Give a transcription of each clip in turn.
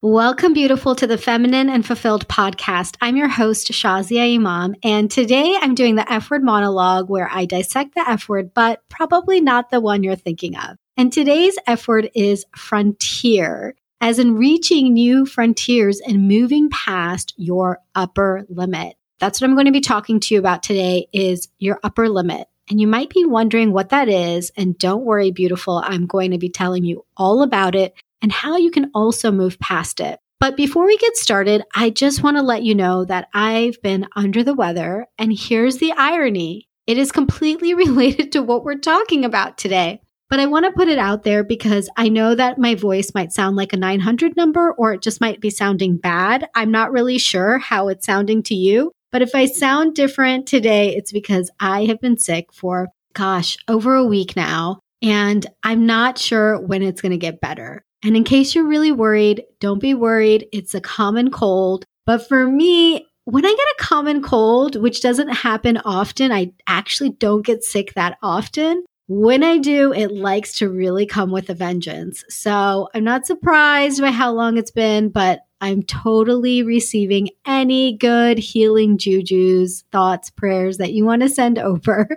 Welcome, beautiful, to the Feminine and Fulfilled podcast. I'm your host, Shazia Imam, and today I'm doing the F word monologue where I dissect the F word, but probably not the one you're thinking of. And today's F word is frontier, as in reaching new frontiers and moving past your upper limit. That's what I'm going to be talking to you about today is your upper limit. And you might be wondering what that is. And don't worry, beautiful. I'm going to be telling you all about it and how you can also move past it. But before we get started, I just want to let you know that I've been under the weather. And here's the irony it is completely related to what we're talking about today. But I want to put it out there because I know that my voice might sound like a 900 number or it just might be sounding bad. I'm not really sure how it's sounding to you. But if I sound different today, it's because I have been sick for, gosh, over a week now. And I'm not sure when it's going to get better. And in case you're really worried, don't be worried. It's a common cold. But for me, when I get a common cold, which doesn't happen often, I actually don't get sick that often. When I do, it likes to really come with a vengeance. So I'm not surprised by how long it's been, but I'm totally receiving any good healing jujus, thoughts, prayers that you want to send over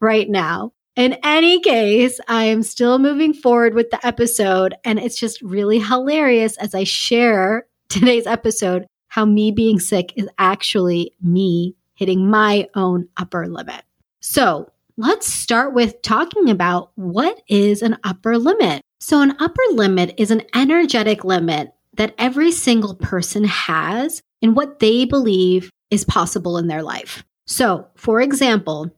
right now. In any case, I am still moving forward with the episode, and it's just really hilarious as I share today's episode how me being sick is actually me hitting my own upper limit. So let's start with talking about what is an upper limit. So, an upper limit is an energetic limit that every single person has in what they believe is possible in their life. So, for example,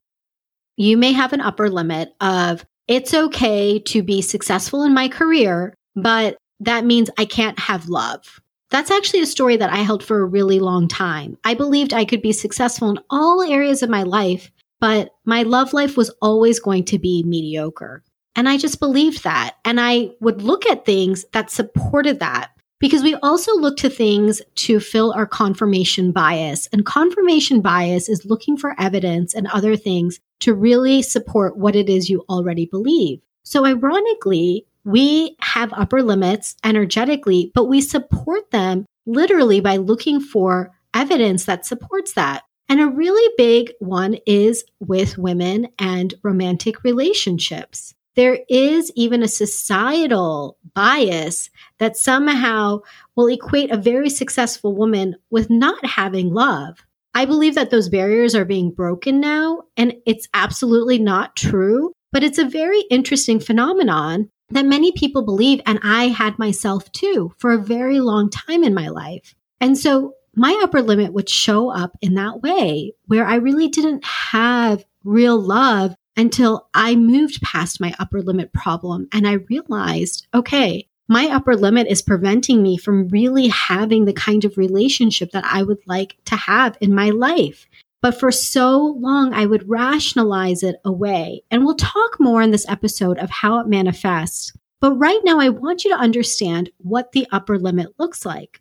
you may have an upper limit of it's okay to be successful in my career, but that means I can't have love. That's actually a story that I held for a really long time. I believed I could be successful in all areas of my life, but my love life was always going to be mediocre. And I just believed that. And I would look at things that supported that because we also look to things to fill our confirmation bias. And confirmation bias is looking for evidence and other things to really support what it is you already believe. So, ironically, we have upper limits energetically, but we support them literally by looking for evidence that supports that. And a really big one is with women and romantic relationships there is even a societal bias that somehow will equate a very successful woman with not having love. I believe that those barriers are being broken now, and it's absolutely not true, but it's a very interesting phenomenon that many people believe, and I had myself too for a very long time in my life. And so my upper limit would show up in that way where I really didn't have real love until I moved past my upper limit problem and I realized, okay, my upper limit is preventing me from really having the kind of relationship that I would like to have in my life. But for so long, I would rationalize it away. And we'll talk more in this episode of how it manifests. But right now, I want you to understand what the upper limit looks like.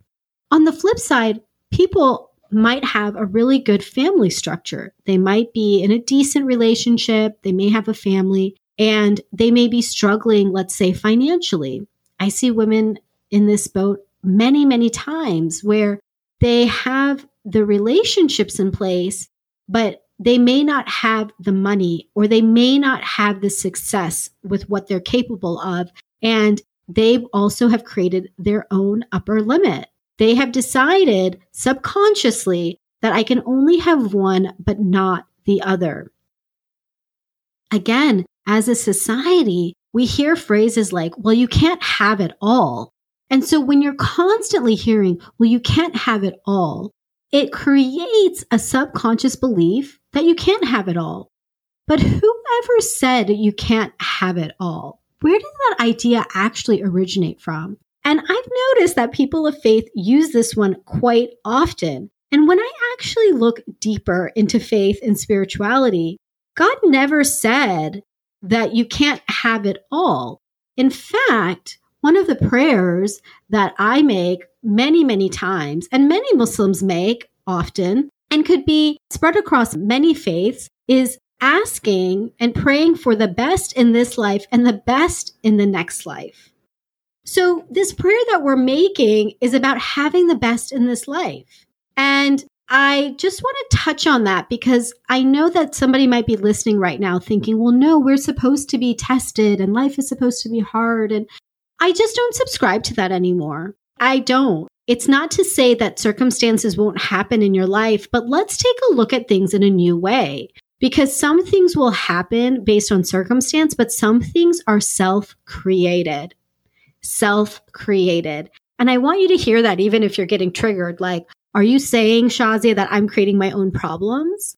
On the flip side, people might have a really good family structure. They might be in a decent relationship, they may have a family, and they may be struggling, let's say, financially. I see women in this boat many, many times where they have the relationships in place, but they may not have the money or they may not have the success with what they're capable of. And they also have created their own upper limit. They have decided subconsciously that I can only have one, but not the other. Again, as a society, we hear phrases like, well, you can't have it all. And so when you're constantly hearing, well, you can't have it all, it creates a subconscious belief that you can't have it all. But whoever said you can't have it all? Where did that idea actually originate from? And I've noticed that people of faith use this one quite often. And when I actually look deeper into faith and spirituality, God never said that you can't have it all. In fact, one of the prayers that I make many, many times, and many Muslims make often, and could be spread across many faiths, is asking and praying for the best in this life and the best in the next life. So, this prayer that we're making is about having the best in this life. And I just want to touch on that because I know that somebody might be listening right now thinking, well, no, we're supposed to be tested and life is supposed to be hard. And I just don't subscribe to that anymore. I don't. It's not to say that circumstances won't happen in your life, but let's take a look at things in a new way because some things will happen based on circumstance, but some things are self created. Self created. And I want you to hear that even if you're getting triggered. Like, are you saying, Shazia, that I'm creating my own problems?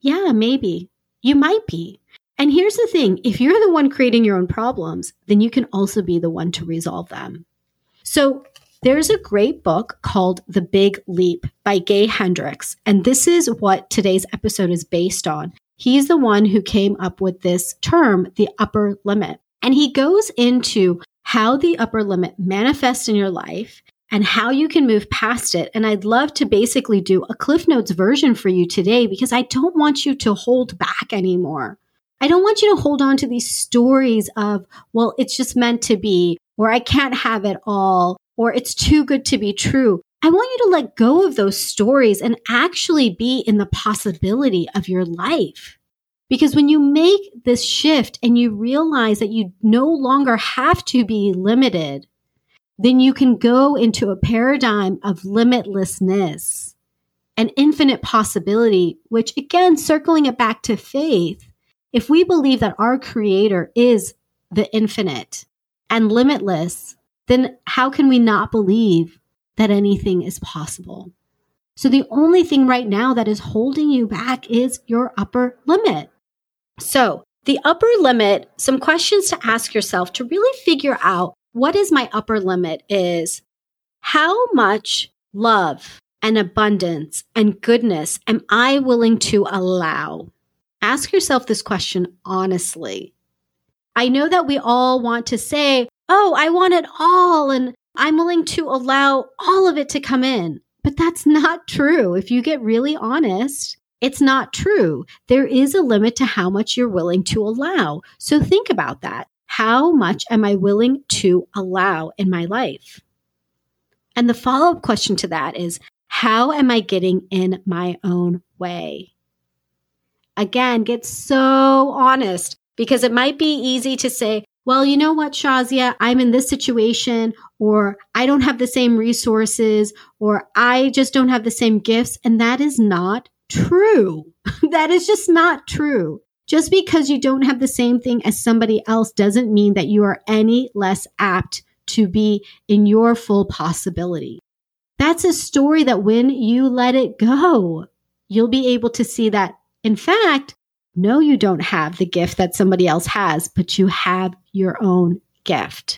Yeah, maybe. You might be. And here's the thing if you're the one creating your own problems, then you can also be the one to resolve them. So there's a great book called The Big Leap by Gay Hendricks. And this is what today's episode is based on. He's the one who came up with this term, the upper limit. And he goes into how the upper limit manifests in your life and how you can move past it. And I'd love to basically do a Cliff Notes version for you today because I don't want you to hold back anymore. I don't want you to hold on to these stories of, well, it's just meant to be, or I can't have it all, or it's too good to be true. I want you to let go of those stories and actually be in the possibility of your life. Because when you make this shift and you realize that you no longer have to be limited, then you can go into a paradigm of limitlessness and infinite possibility, which again, circling it back to faith, if we believe that our creator is the infinite and limitless, then how can we not believe that anything is possible? So the only thing right now that is holding you back is your upper limit. So the upper limit, some questions to ask yourself to really figure out what is my upper limit is how much love and abundance and goodness am I willing to allow? Ask yourself this question honestly. I know that we all want to say, oh, I want it all and I'm willing to allow all of it to come in. But that's not true. If you get really honest, it's not true. There is a limit to how much you're willing to allow. So think about that. How much am I willing to allow in my life? And the follow up question to that is how am I getting in my own way? Again, get so honest because it might be easy to say, well, you know what, Shazia, I'm in this situation, or I don't have the same resources, or I just don't have the same gifts. And that is not true. that is just not true. Just because you don't have the same thing as somebody else doesn't mean that you are any less apt to be in your full possibility. That's a story that when you let it go, you'll be able to see that, in fact, no, you don't have the gift that somebody else has, but you have your own gift.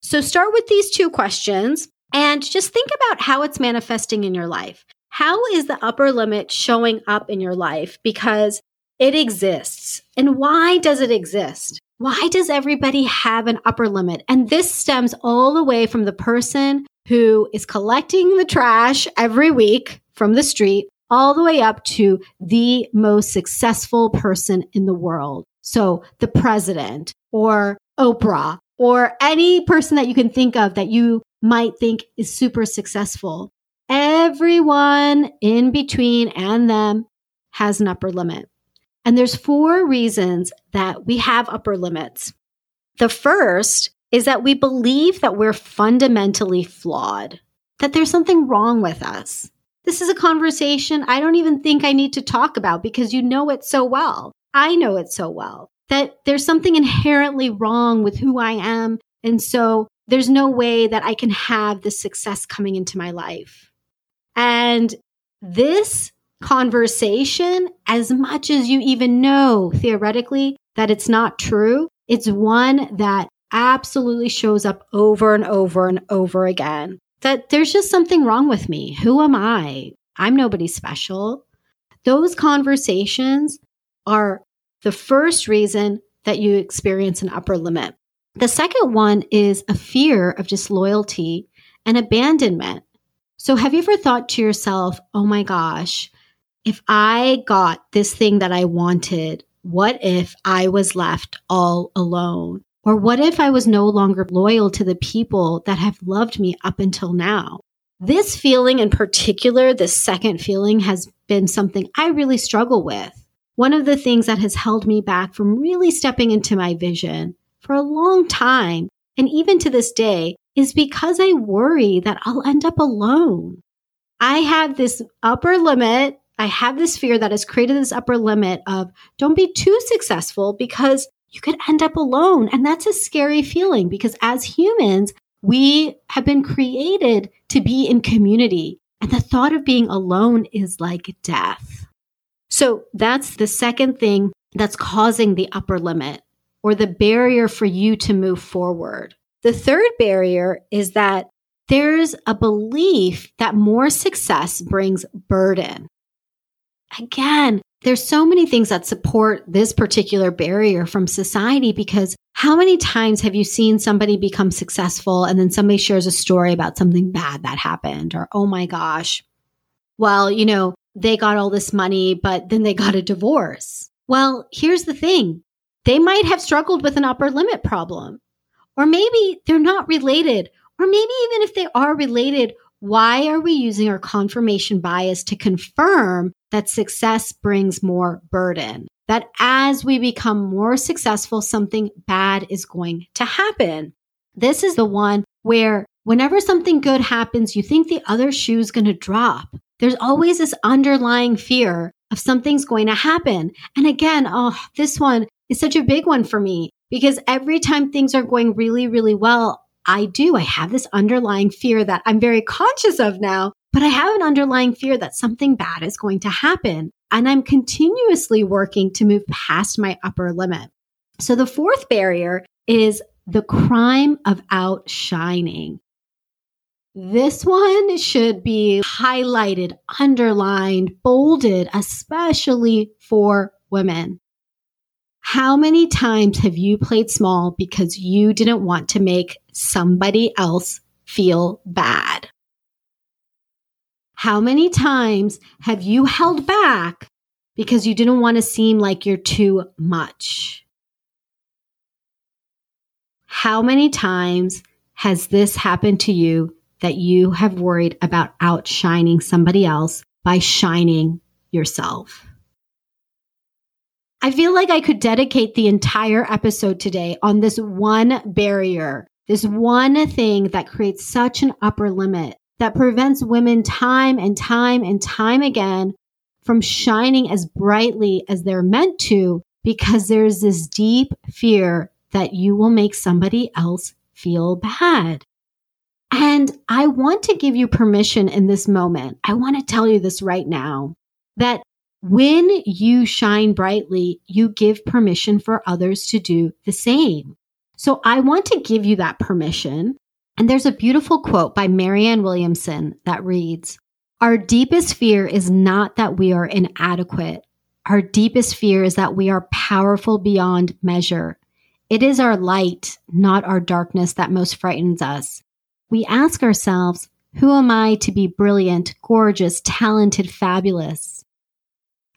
So start with these two questions and just think about how it's manifesting in your life. How is the upper limit showing up in your life? Because it exists. And why does it exist? Why does everybody have an upper limit? And this stems all the way from the person who is collecting the trash every week from the street all the way up to the most successful person in the world. So the president or Oprah or any person that you can think of that you might think is super successful. Everyone in between and them has an upper limit. And there's four reasons that we have upper limits. The first is that we believe that we're fundamentally flawed, that there's something wrong with us. This is a conversation I don't even think I need to talk about because you know it so well. I know it so well that there's something inherently wrong with who I am. And so there's no way that I can have the success coming into my life. And this conversation, as much as you even know theoretically that it's not true, it's one that absolutely shows up over and over and over again that there's just something wrong with me. Who am I? I'm nobody special. Those conversations are the first reason that you experience an upper limit. The second one is a fear of disloyalty and abandonment. So, have you ever thought to yourself, oh my gosh, if I got this thing that I wanted, what if I was left all alone? Or what if I was no longer loyal to the people that have loved me up until now? This feeling in particular, this second feeling, has been something I really struggle with. One of the things that has held me back from really stepping into my vision for a long time, and even to this day, is because I worry that I'll end up alone. I have this upper limit. I have this fear that has created this upper limit of don't be too successful because you could end up alone. And that's a scary feeling because as humans, we have been created to be in community. And the thought of being alone is like death. So that's the second thing that's causing the upper limit or the barrier for you to move forward. The third barrier is that there's a belief that more success brings burden. Again, there's so many things that support this particular barrier from society because how many times have you seen somebody become successful and then somebody shares a story about something bad that happened or, oh my gosh, well, you know, they got all this money, but then they got a divorce. Well, here's the thing. They might have struggled with an upper limit problem, or maybe they're not related, or maybe even if they are related, why are we using our confirmation bias to confirm that success brings more burden? That as we become more successful, something bad is going to happen. This is the one where whenever something good happens, you think the other shoe is going to drop. There's always this underlying fear of something's going to happen. And again, oh, this one is such a big one for me because every time things are going really, really well, I do. I have this underlying fear that I'm very conscious of now, but I have an underlying fear that something bad is going to happen. And I'm continuously working to move past my upper limit. So the fourth barrier is the crime of outshining. This one should be highlighted, underlined, bolded, especially for women. How many times have you played small because you didn't want to make somebody else feel bad? How many times have you held back because you didn't want to seem like you're too much? How many times has this happened to you that you have worried about outshining somebody else by shining yourself? I feel like I could dedicate the entire episode today on this one barrier, this one thing that creates such an upper limit that prevents women time and time and time again from shining as brightly as they're meant to because there's this deep fear that you will make somebody else feel bad. And I want to give you permission in this moment. I want to tell you this right now that when you shine brightly, you give permission for others to do the same. So I want to give you that permission. And there's a beautiful quote by Marianne Williamson that reads, Our deepest fear is not that we are inadequate. Our deepest fear is that we are powerful beyond measure. It is our light, not our darkness, that most frightens us. We ask ourselves, who am I to be brilliant, gorgeous, talented, fabulous?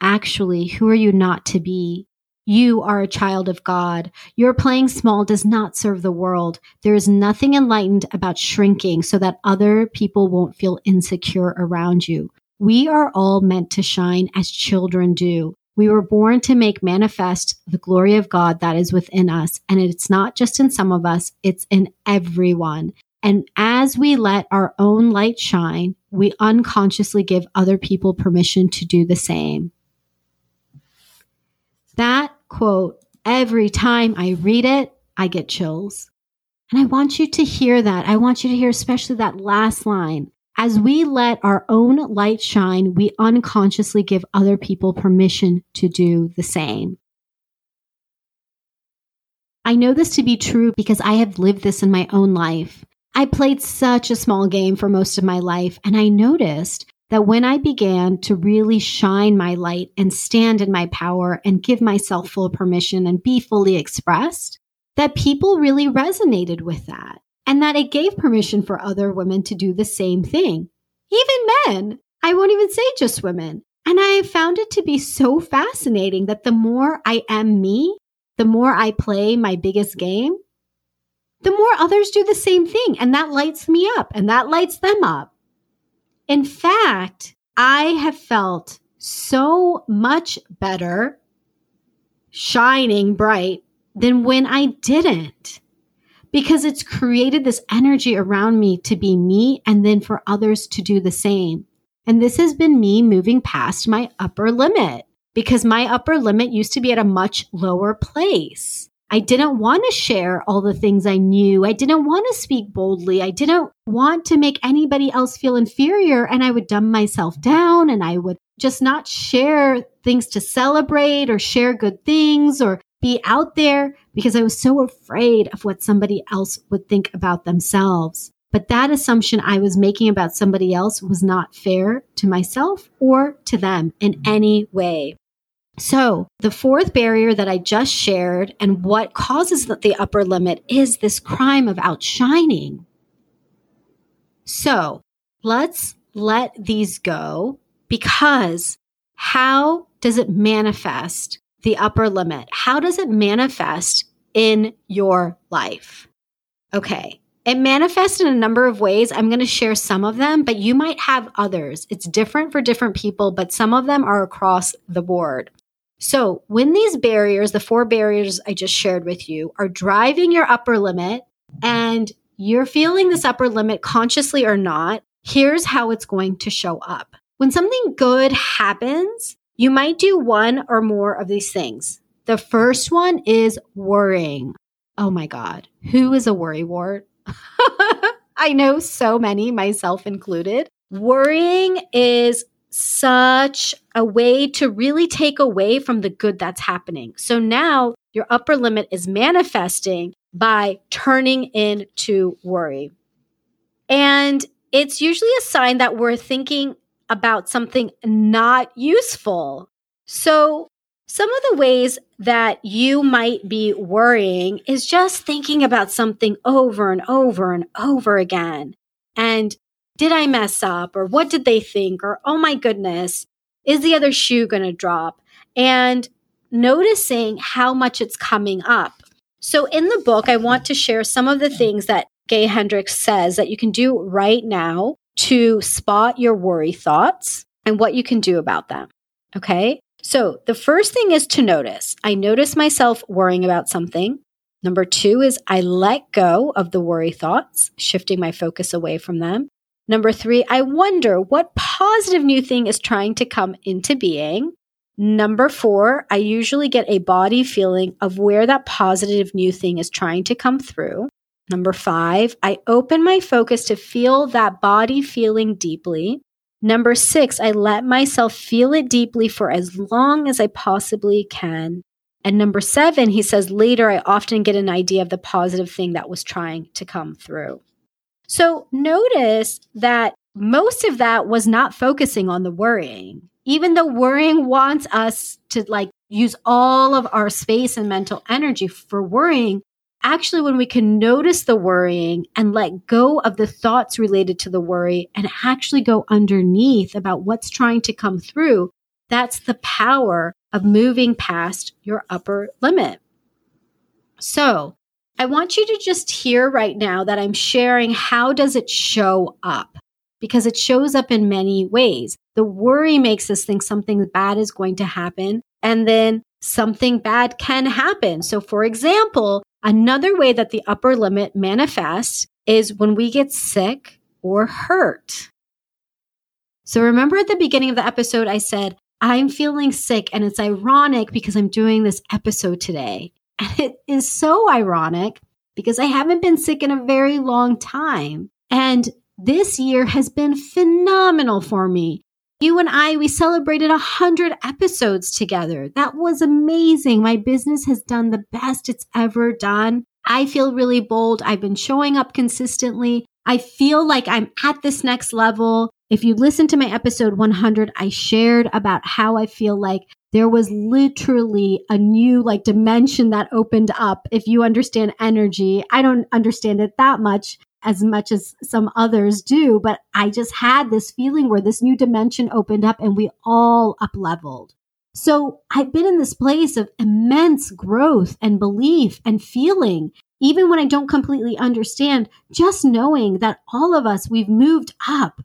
Actually, who are you not to be? You are a child of God. Your playing small does not serve the world. There is nothing enlightened about shrinking so that other people won't feel insecure around you. We are all meant to shine as children do. We were born to make manifest the glory of God that is within us. And it's not just in some of us, it's in everyone. And as we let our own light shine, we unconsciously give other people permission to do the same. That quote, every time I read it, I get chills. And I want you to hear that. I want you to hear especially that last line. As we let our own light shine, we unconsciously give other people permission to do the same. I know this to be true because I have lived this in my own life. I played such a small game for most of my life, and I noticed that when I began to really shine my light and stand in my power and give myself full permission and be fully expressed, that people really resonated with that and that it gave permission for other women to do the same thing. Even men. I won't even say just women. And I found it to be so fascinating that the more I am me, the more I play my biggest game, the more others do the same thing. And that lights me up and that lights them up. In fact, I have felt so much better shining bright than when I didn't because it's created this energy around me to be me and then for others to do the same. And this has been me moving past my upper limit because my upper limit used to be at a much lower place. I didn't want to share all the things I knew. I didn't want to speak boldly. I didn't want to make anybody else feel inferior. And I would dumb myself down and I would just not share things to celebrate or share good things or be out there because I was so afraid of what somebody else would think about themselves. But that assumption I was making about somebody else was not fair to myself or to them in any way. So, the fourth barrier that I just shared and what causes the upper limit is this crime of outshining. So, let's let these go because how does it manifest the upper limit? How does it manifest in your life? Okay. It manifests in a number of ways. I'm going to share some of them, but you might have others. It's different for different people, but some of them are across the board. So, when these barriers, the four barriers I just shared with you, are driving your upper limit and you're feeling this upper limit consciously or not, here's how it's going to show up. When something good happens, you might do one or more of these things. The first one is worrying. Oh my God, who is a worrywart? I know so many, myself included. Worrying is such a way to really take away from the good that's happening. So now your upper limit is manifesting by turning into worry. And it's usually a sign that we're thinking about something not useful. So, some of the ways that you might be worrying is just thinking about something over and over and over again. And did I mess up? Or what did they think? Or oh my goodness, is the other shoe going to drop? And noticing how much it's coming up. So, in the book, I want to share some of the things that Gay Hendricks says that you can do right now to spot your worry thoughts and what you can do about them. Okay. So the first thing is to notice. I notice myself worrying about something. Number two is I let go of the worry thoughts, shifting my focus away from them. Number three, I wonder what positive new thing is trying to come into being. Number four, I usually get a body feeling of where that positive new thing is trying to come through. Number five, I open my focus to feel that body feeling deeply. Number six, I let myself feel it deeply for as long as I possibly can. And number seven, he says, later I often get an idea of the positive thing that was trying to come through. So notice that most of that was not focusing on the worrying. Even though worrying wants us to like use all of our space and mental energy for worrying, actually when we can notice the worrying and let go of the thoughts related to the worry and actually go underneath about what's trying to come through, that's the power of moving past your upper limit. So, I want you to just hear right now that I'm sharing how does it show up? Because it shows up in many ways. The worry makes us think something bad is going to happen and then something bad can happen. So for example, Another way that the upper limit manifests is when we get sick or hurt. So remember at the beginning of the episode, I said, I'm feeling sick and it's ironic because I'm doing this episode today. And it is so ironic because I haven't been sick in a very long time. And this year has been phenomenal for me. You and I, we celebrated 100 episodes together. That was amazing. My business has done the best it's ever done. I feel really bold. I've been showing up consistently. I feel like I'm at this next level. If you listen to my episode 100, I shared about how I feel like there was literally a new like dimension that opened up. If you understand energy, I don't understand it that much, as much as some others do, but I just had this feeling where this new dimension opened up and we all up leveled. So I've been in this place of immense growth and belief and feeling. Even when I don't completely understand, just knowing that all of us, we've moved up.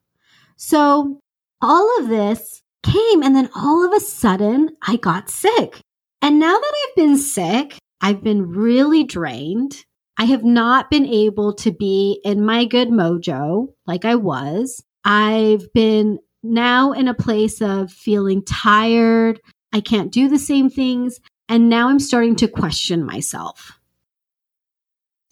So all of this came, and then all of a sudden, I got sick. And now that I've been sick, I've been really drained. I have not been able to be in my good mojo like I was. I've been now in a place of feeling tired. I can't do the same things. And now I'm starting to question myself.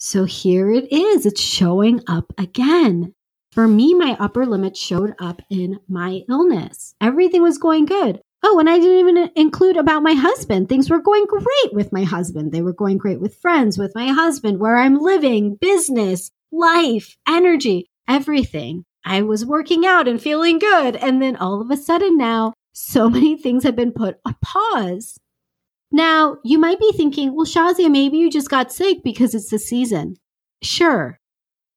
So here it is. It's showing up again. For me, my upper limit showed up in my illness. Everything was going good. Oh, and I didn't even include about my husband. Things were going great with my husband. They were going great with friends, with my husband, where I'm living, business, life, energy, everything. I was working out and feeling good. And then all of a sudden now, so many things have been put on pause. Now, you might be thinking, well, Shazia, maybe you just got sick because it's the season. Sure.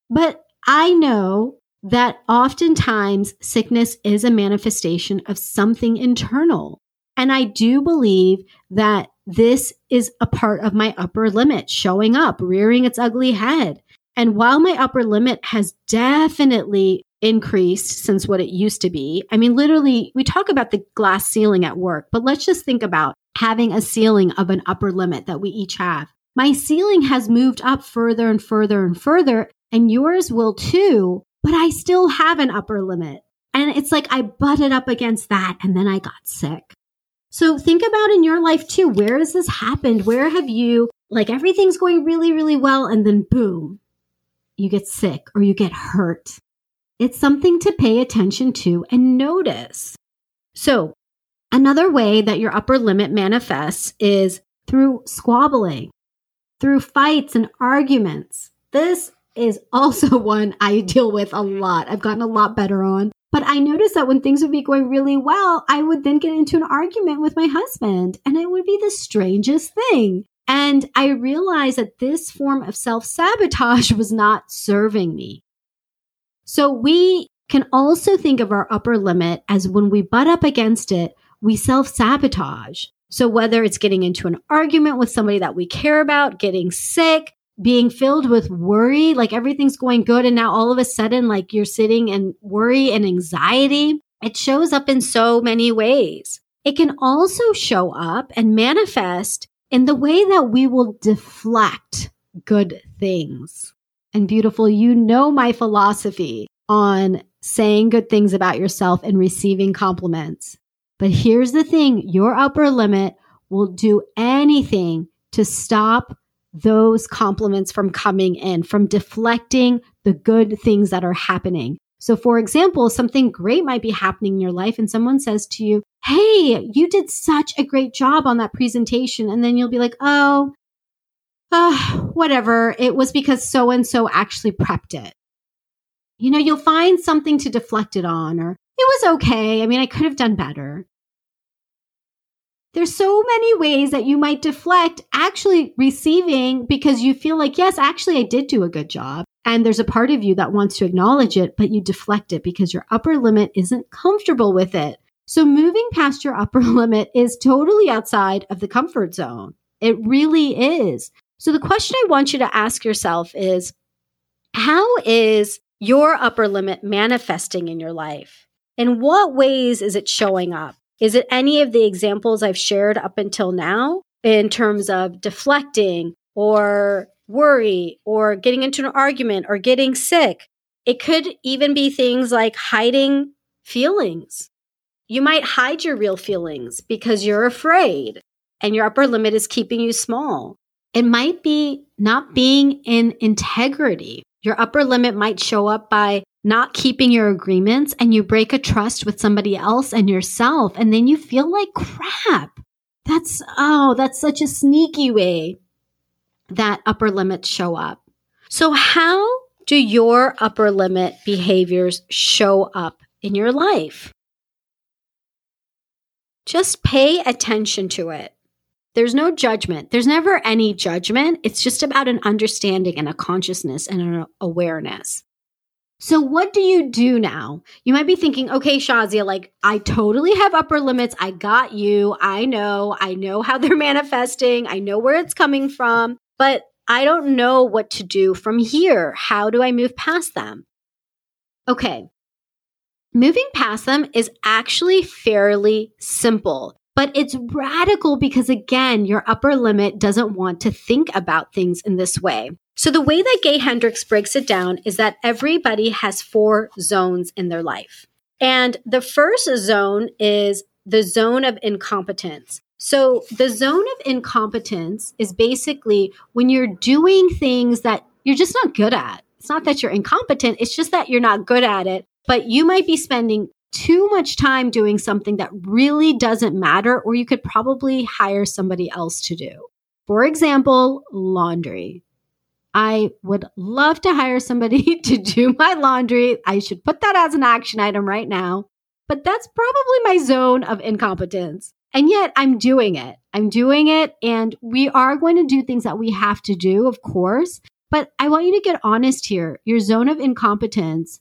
But I know that oftentimes sickness is a manifestation of something internal. And I do believe that this is a part of my upper limit showing up, rearing its ugly head. And while my upper limit has definitely increased since what it used to be, I mean, literally, we talk about the glass ceiling at work, but let's just think about having a ceiling of an upper limit that we each have. My ceiling has moved up further and further and further, and yours will too but I still have an upper limit. And it's like I butted up against that and then I got sick. So think about in your life too. Where has this happened? Where have you, like everything's going really, really well and then boom, you get sick or you get hurt. It's something to pay attention to and notice. So another way that your upper limit manifests is through squabbling, through fights and arguments. This is also one I deal with a lot. I've gotten a lot better on. But I noticed that when things would be going really well, I would then get into an argument with my husband, and it would be the strangest thing. And I realized that this form of self sabotage was not serving me. So we can also think of our upper limit as when we butt up against it, we self sabotage. So whether it's getting into an argument with somebody that we care about, getting sick, being filled with worry, like everything's going good. And now all of a sudden, like you're sitting in worry and anxiety. It shows up in so many ways. It can also show up and manifest in the way that we will deflect good things. And beautiful, you know my philosophy on saying good things about yourself and receiving compliments. But here's the thing your upper limit will do anything to stop those compliments from coming in, from deflecting the good things that are happening. So, for example, something great might be happening in your life, and someone says to you, Hey, you did such a great job on that presentation. And then you'll be like, Oh, uh, whatever. It was because so and so actually prepped it. You know, you'll find something to deflect it on, or it was okay. I mean, I could have done better. There's so many ways that you might deflect actually receiving because you feel like, yes, actually, I did do a good job. And there's a part of you that wants to acknowledge it, but you deflect it because your upper limit isn't comfortable with it. So moving past your upper limit is totally outside of the comfort zone. It really is. So the question I want you to ask yourself is how is your upper limit manifesting in your life? In what ways is it showing up? Is it any of the examples I've shared up until now in terms of deflecting or worry or getting into an argument or getting sick? It could even be things like hiding feelings. You might hide your real feelings because you're afraid and your upper limit is keeping you small. It might be not being in integrity. Your upper limit might show up by not keeping your agreements and you break a trust with somebody else and yourself and then you feel like crap. That's, oh, that's such a sneaky way that upper limits show up. So how do your upper limit behaviors show up in your life? Just pay attention to it. There's no judgment. There's never any judgment. It's just about an understanding and a consciousness and an awareness. So what do you do now? You might be thinking, okay, Shazia, like I totally have upper limits. I got you. I know. I know how they're manifesting. I know where it's coming from. But I don't know what to do from here. How do I move past them? Okay. Moving past them is actually fairly simple, but it's radical because, again, your upper limit doesn't want to think about things in this way. So, the way that Gay Hendricks breaks it down is that everybody has four zones in their life. And the first zone is the zone of incompetence. So, the zone of incompetence is basically when you're doing things that you're just not good at. It's not that you're incompetent, it's just that you're not good at it. But you might be spending too much time doing something that really doesn't matter, or you could probably hire somebody else to do. For example, laundry. I would love to hire somebody to do my laundry. I should put that as an action item right now. But that's probably my zone of incompetence. And yet I'm doing it. I'm doing it. And we are going to do things that we have to do, of course. But I want you to get honest here. Your zone of incompetence,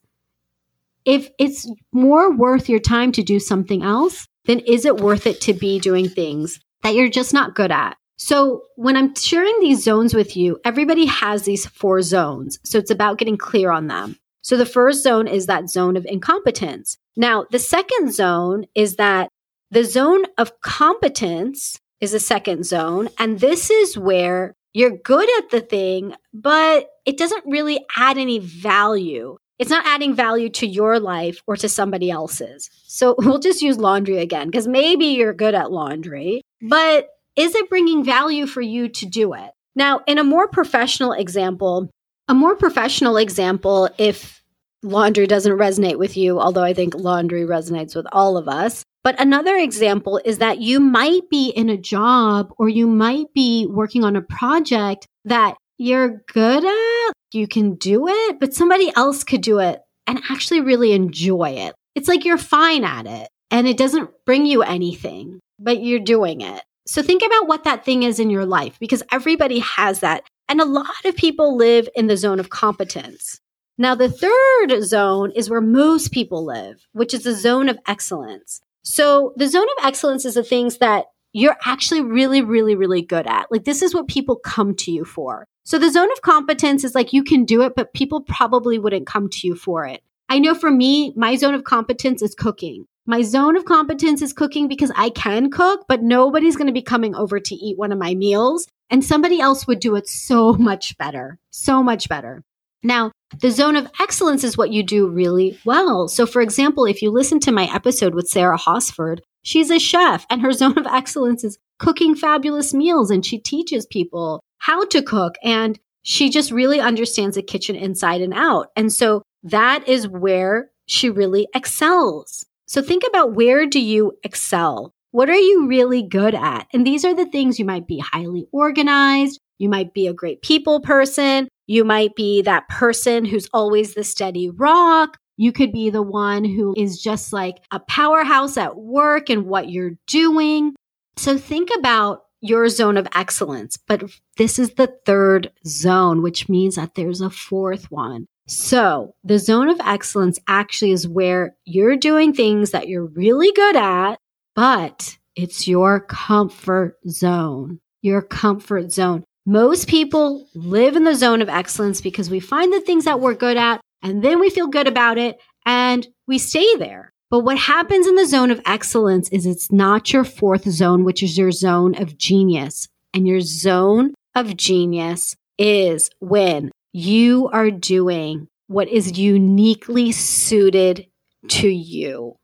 if it's more worth your time to do something else, then is it worth it to be doing things that you're just not good at? So when I'm sharing these zones with you, everybody has these four zones. So it's about getting clear on them. So the first zone is that zone of incompetence. Now, the second zone is that the zone of competence is a second zone. And this is where you're good at the thing, but it doesn't really add any value. It's not adding value to your life or to somebody else's. So we'll just use laundry again, because maybe you're good at laundry, but is it bringing value for you to do it? Now, in a more professional example, a more professional example, if laundry doesn't resonate with you, although I think laundry resonates with all of us. But another example is that you might be in a job or you might be working on a project that you're good at, you can do it, but somebody else could do it and actually really enjoy it. It's like you're fine at it and it doesn't bring you anything, but you're doing it. So think about what that thing is in your life because everybody has that. And a lot of people live in the zone of competence. Now, the third zone is where most people live, which is the zone of excellence. So the zone of excellence is the things that you're actually really, really, really good at. Like this is what people come to you for. So the zone of competence is like you can do it, but people probably wouldn't come to you for it. I know for me, my zone of competence is cooking. My zone of competence is cooking because I can cook, but nobody's going to be coming over to eat one of my meals. And somebody else would do it so much better, so much better. Now, the zone of excellence is what you do really well. So, for example, if you listen to my episode with Sarah Hosford, she's a chef and her zone of excellence is cooking fabulous meals and she teaches people how to cook and she just really understands the kitchen inside and out. And so that is where she really excels. So think about where do you excel? What are you really good at? And these are the things you might be highly organized. You might be a great people person. You might be that person who's always the steady rock. You could be the one who is just like a powerhouse at work and what you're doing. So think about your zone of excellence, but this is the third zone, which means that there's a fourth one. So the zone of excellence actually is where you're doing things that you're really good at, but it's your comfort zone, your comfort zone. Most people live in the zone of excellence because we find the things that we're good at and then we feel good about it and we stay there. But what happens in the zone of excellence is it's not your fourth zone, which is your zone of genius. And your zone of genius is when you are doing what is uniquely suited to you.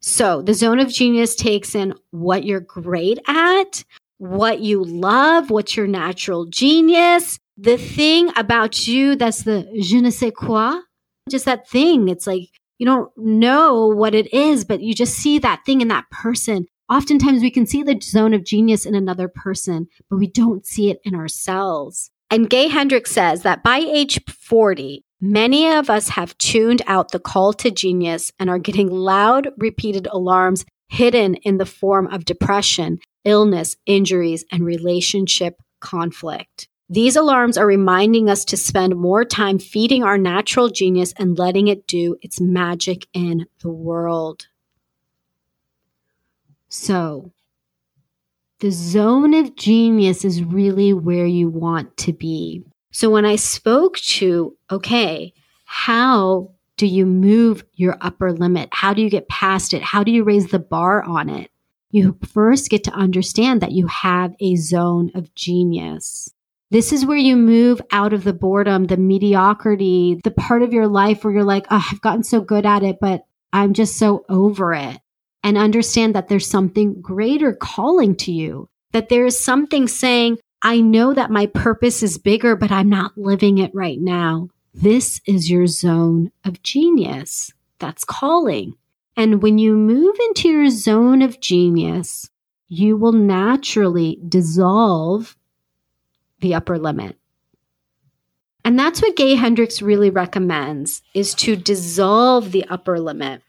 So the zone of genius takes in what you're great at, what you love, what's your natural genius, the thing about you that's the je ne sais quoi, just that thing. It's like you don't know what it is, but you just see that thing in that person. Oftentimes we can see the zone of genius in another person, but we don't see it in ourselves. And Gay Hendricks says that by age 40, many of us have tuned out the call to genius and are getting loud, repeated alarms hidden in the form of depression, illness, injuries, and relationship conflict. These alarms are reminding us to spend more time feeding our natural genius and letting it do its magic in the world. So, The zone of genius is really where you want to be. So when I spoke to, okay, how do you move your upper limit? How do you get past it? How do you raise the bar on it? You first get to understand that you have a zone of genius. This is where you move out of the boredom, the mediocrity, the part of your life where you're like, oh, I've gotten so good at it, but I'm just so over it. And understand that there's something greater calling to you, that there is something saying, I know that my purpose is bigger, but I'm not living it right now. This is your zone of genius. That's calling. And when you move into your zone of genius, you will naturally dissolve the upper limit. And that's what Gay Hendricks really recommends is to dissolve the upper limit.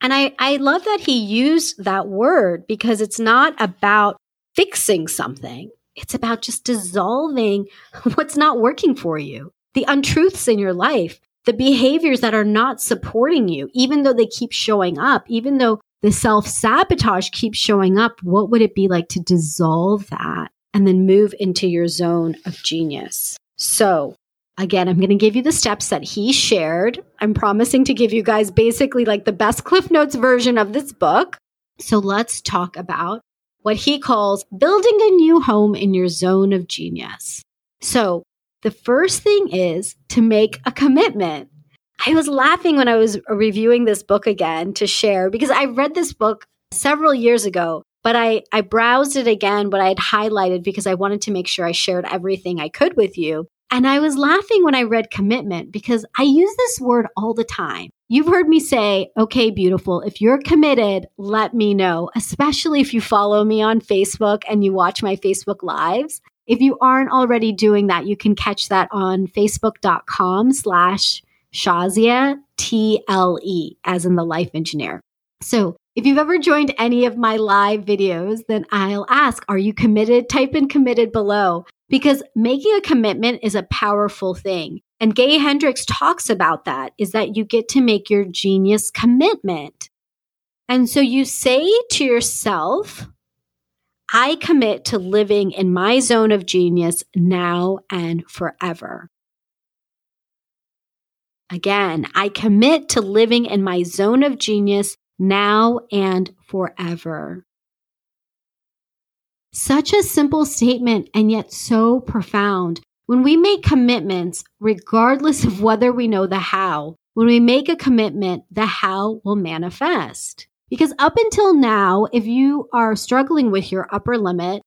And I, I love that he used that word because it's not about fixing something. It's about just dissolving what's not working for you, the untruths in your life, the behaviors that are not supporting you, even though they keep showing up, even though the self sabotage keeps showing up. What would it be like to dissolve that and then move into your zone of genius? So, Again, I'm going to give you the steps that he shared. I'm promising to give you guys basically like the best Cliff Notes version of this book. So let's talk about what he calls building a new home in your zone of genius. So the first thing is to make a commitment. I was laughing when I was reviewing this book again to share because I read this book several years ago, but I, I browsed it again, what I had highlighted because I wanted to make sure I shared everything I could with you. And I was laughing when I read commitment because I use this word all the time. You've heard me say, okay, beautiful, if you're committed, let me know, especially if you follow me on Facebook and you watch my Facebook lives. If you aren't already doing that, you can catch that on facebook.com slash Shazia T-L-E, as in the life engineer. So if you've ever joined any of my live videos, then I'll ask, are you committed? Type in committed below because making a commitment is a powerful thing. And Gay Hendricks talks about that is that you get to make your genius commitment. And so you say to yourself, I commit to living in my zone of genius now and forever. Again, I commit to living in my zone of genius now and forever. Such a simple statement and yet so profound. When we make commitments, regardless of whether we know the how, when we make a commitment, the how will manifest. Because up until now, if you are struggling with your upper limit,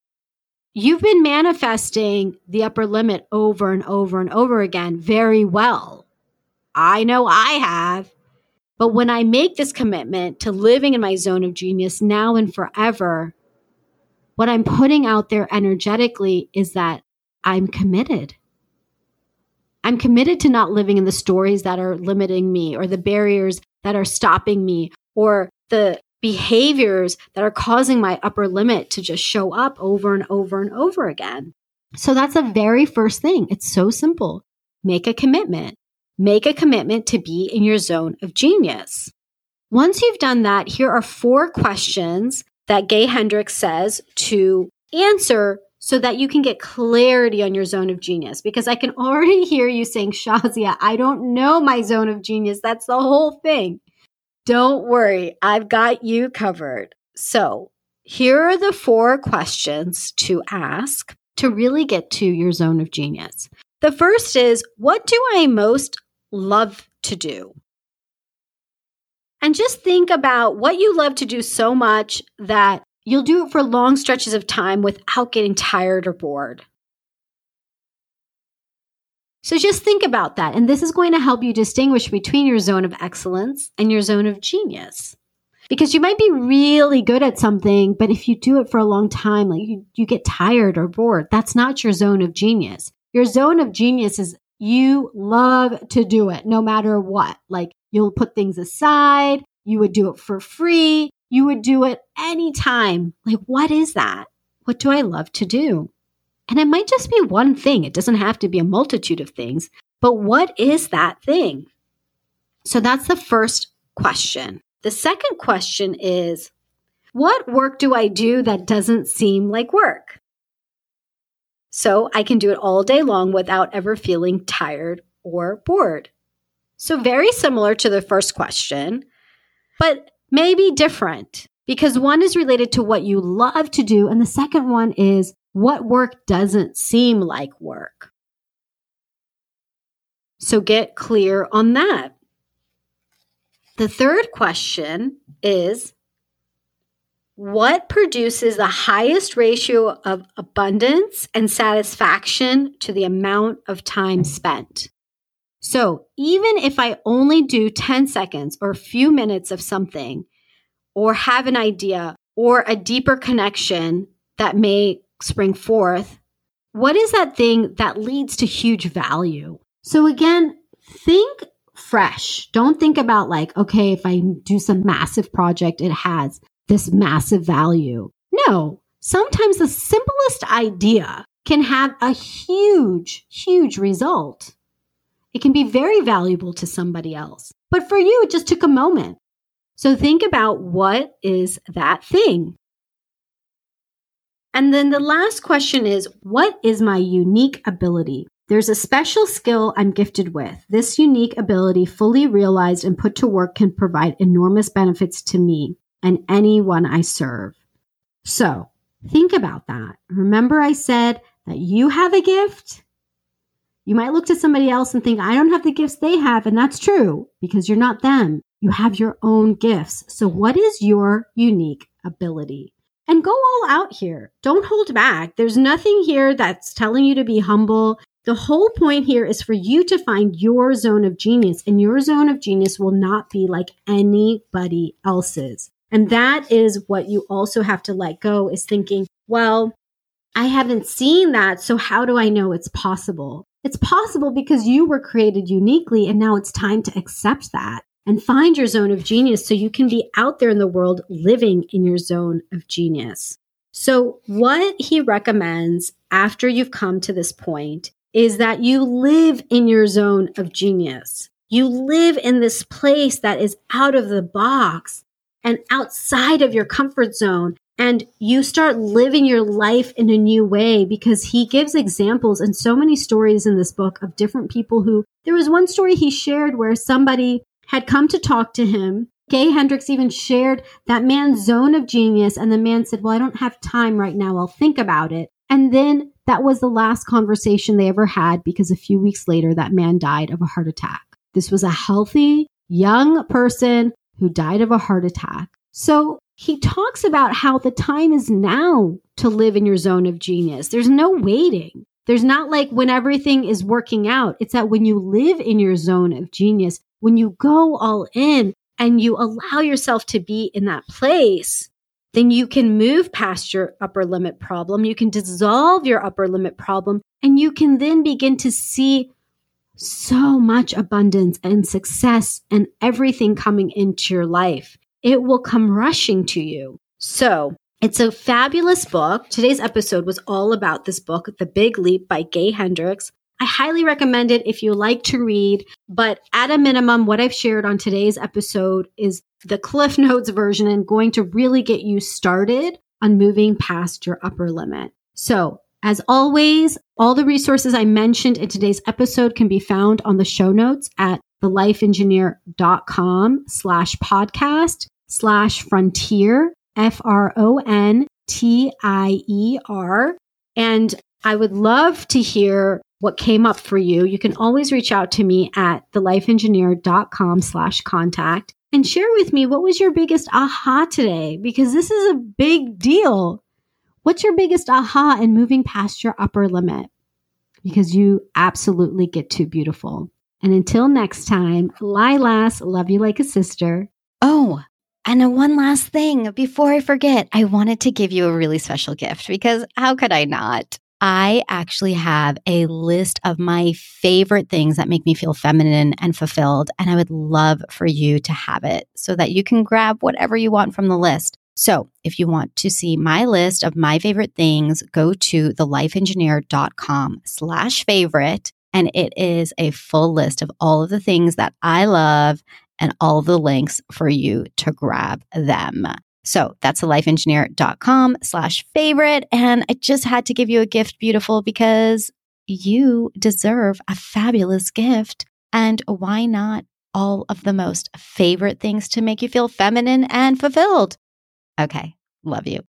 you've been manifesting the upper limit over and over and over again very well. I know I have. But when I make this commitment to living in my zone of genius now and forever, what I'm putting out there energetically is that I'm committed. I'm committed to not living in the stories that are limiting me or the barriers that are stopping me or the behaviors that are causing my upper limit to just show up over and over and over again. So that's the very first thing. It's so simple. Make a commitment. Make a commitment to be in your zone of genius. Once you've done that, here are four questions that Gay Hendricks says to answer so that you can get clarity on your zone of genius. Because I can already hear you saying, Shazia, I don't know my zone of genius. That's the whole thing. Don't worry, I've got you covered. So, here are the four questions to ask to really get to your zone of genius. The first is, What do I most love to do? And just think about what you love to do so much that you'll do it for long stretches of time without getting tired or bored. So just think about that. And this is going to help you distinguish between your zone of excellence and your zone of genius. Because you might be really good at something, but if you do it for a long time, like you, you get tired or bored, that's not your zone of genius. Your zone of genius is you love to do it no matter what. Like You'll put things aside. You would do it for free. You would do it anytime. Like, what is that? What do I love to do? And it might just be one thing. It doesn't have to be a multitude of things. But what is that thing? So that's the first question. The second question is what work do I do that doesn't seem like work? So I can do it all day long without ever feeling tired or bored. So, very similar to the first question, but maybe different because one is related to what you love to do, and the second one is what work doesn't seem like work. So, get clear on that. The third question is what produces the highest ratio of abundance and satisfaction to the amount of time spent? So even if I only do 10 seconds or a few minutes of something, or have an idea or a deeper connection that may spring forth, what is that thing that leads to huge value? So again, think fresh. Don't think about like, okay, if I do some massive project, it has this massive value. No, sometimes the simplest idea can have a huge, huge result. It can be very valuable to somebody else. But for you, it just took a moment. So think about what is that thing? And then the last question is what is my unique ability? There's a special skill I'm gifted with. This unique ability, fully realized and put to work, can provide enormous benefits to me and anyone I serve. So think about that. Remember, I said that you have a gift you might look to somebody else and think, I don't have the gifts they have. And that's true because you're not them. You have your own gifts. So, what is your unique ability? And go all out here. Don't hold back. There's nothing here that's telling you to be humble. The whole point here is for you to find your zone of genius, and your zone of genius will not be like anybody else's. And that is what you also have to let go is thinking, well, I haven't seen that. So how do I know it's possible? It's possible because you were created uniquely and now it's time to accept that and find your zone of genius so you can be out there in the world living in your zone of genius. So, what he recommends after you've come to this point is that you live in your zone of genius. You live in this place that is out of the box and outside of your comfort zone and you start living your life in a new way because he gives examples and so many stories in this book of different people who there was one story he shared where somebody had come to talk to him Gay Hendricks even shared that man's zone of genius, and the man said, Well, I don't have time right now. I'll think about it. And then that was the last conversation they ever had because a few weeks later, that man died of a heart attack. This was a healthy, young person who died of a heart attack. So he talks about how the time is now to live in your zone of genius. There's no waiting. There's not like when everything is working out. It's that when you live in your zone of genius, when you go all in and you allow yourself to be in that place, then you can move past your upper limit problem. You can dissolve your upper limit problem and you can then begin to see so much abundance and success and everything coming into your life it will come rushing to you. So it's a fabulous book. Today's episode was all about this book, The Big Leap by Gay Hendricks. I highly recommend it if you like to read, but at a minimum, what I've shared on today's episode is the Cliff Notes version and going to really get you started on moving past your upper limit. So as always, all the resources I mentioned in today's episode can be found on the show notes at thelifeengineer.com slash podcast slash frontier, F R O N T I E R. And I would love to hear what came up for you. You can always reach out to me at thelifeengineer.com slash contact and share with me what was your biggest aha today, because this is a big deal. What's your biggest aha in moving past your upper limit? Because you absolutely get too beautiful. And until next time, Lilas, love you like a sister. Oh, and one last thing before I forget, I wanted to give you a really special gift because how could I not? I actually have a list of my favorite things that make me feel feminine and fulfilled. And I would love for you to have it so that you can grab whatever you want from the list. So if you want to see my list of my favorite things, go to thelifeengineer.com slash favorite and it is a full list of all of the things that I love and all the links for you to grab them. So that's thelifeengineer.com slash favorite. And I just had to give you a gift, beautiful, because you deserve a fabulous gift. And why not all of the most favorite things to make you feel feminine and fulfilled? Okay. Love you.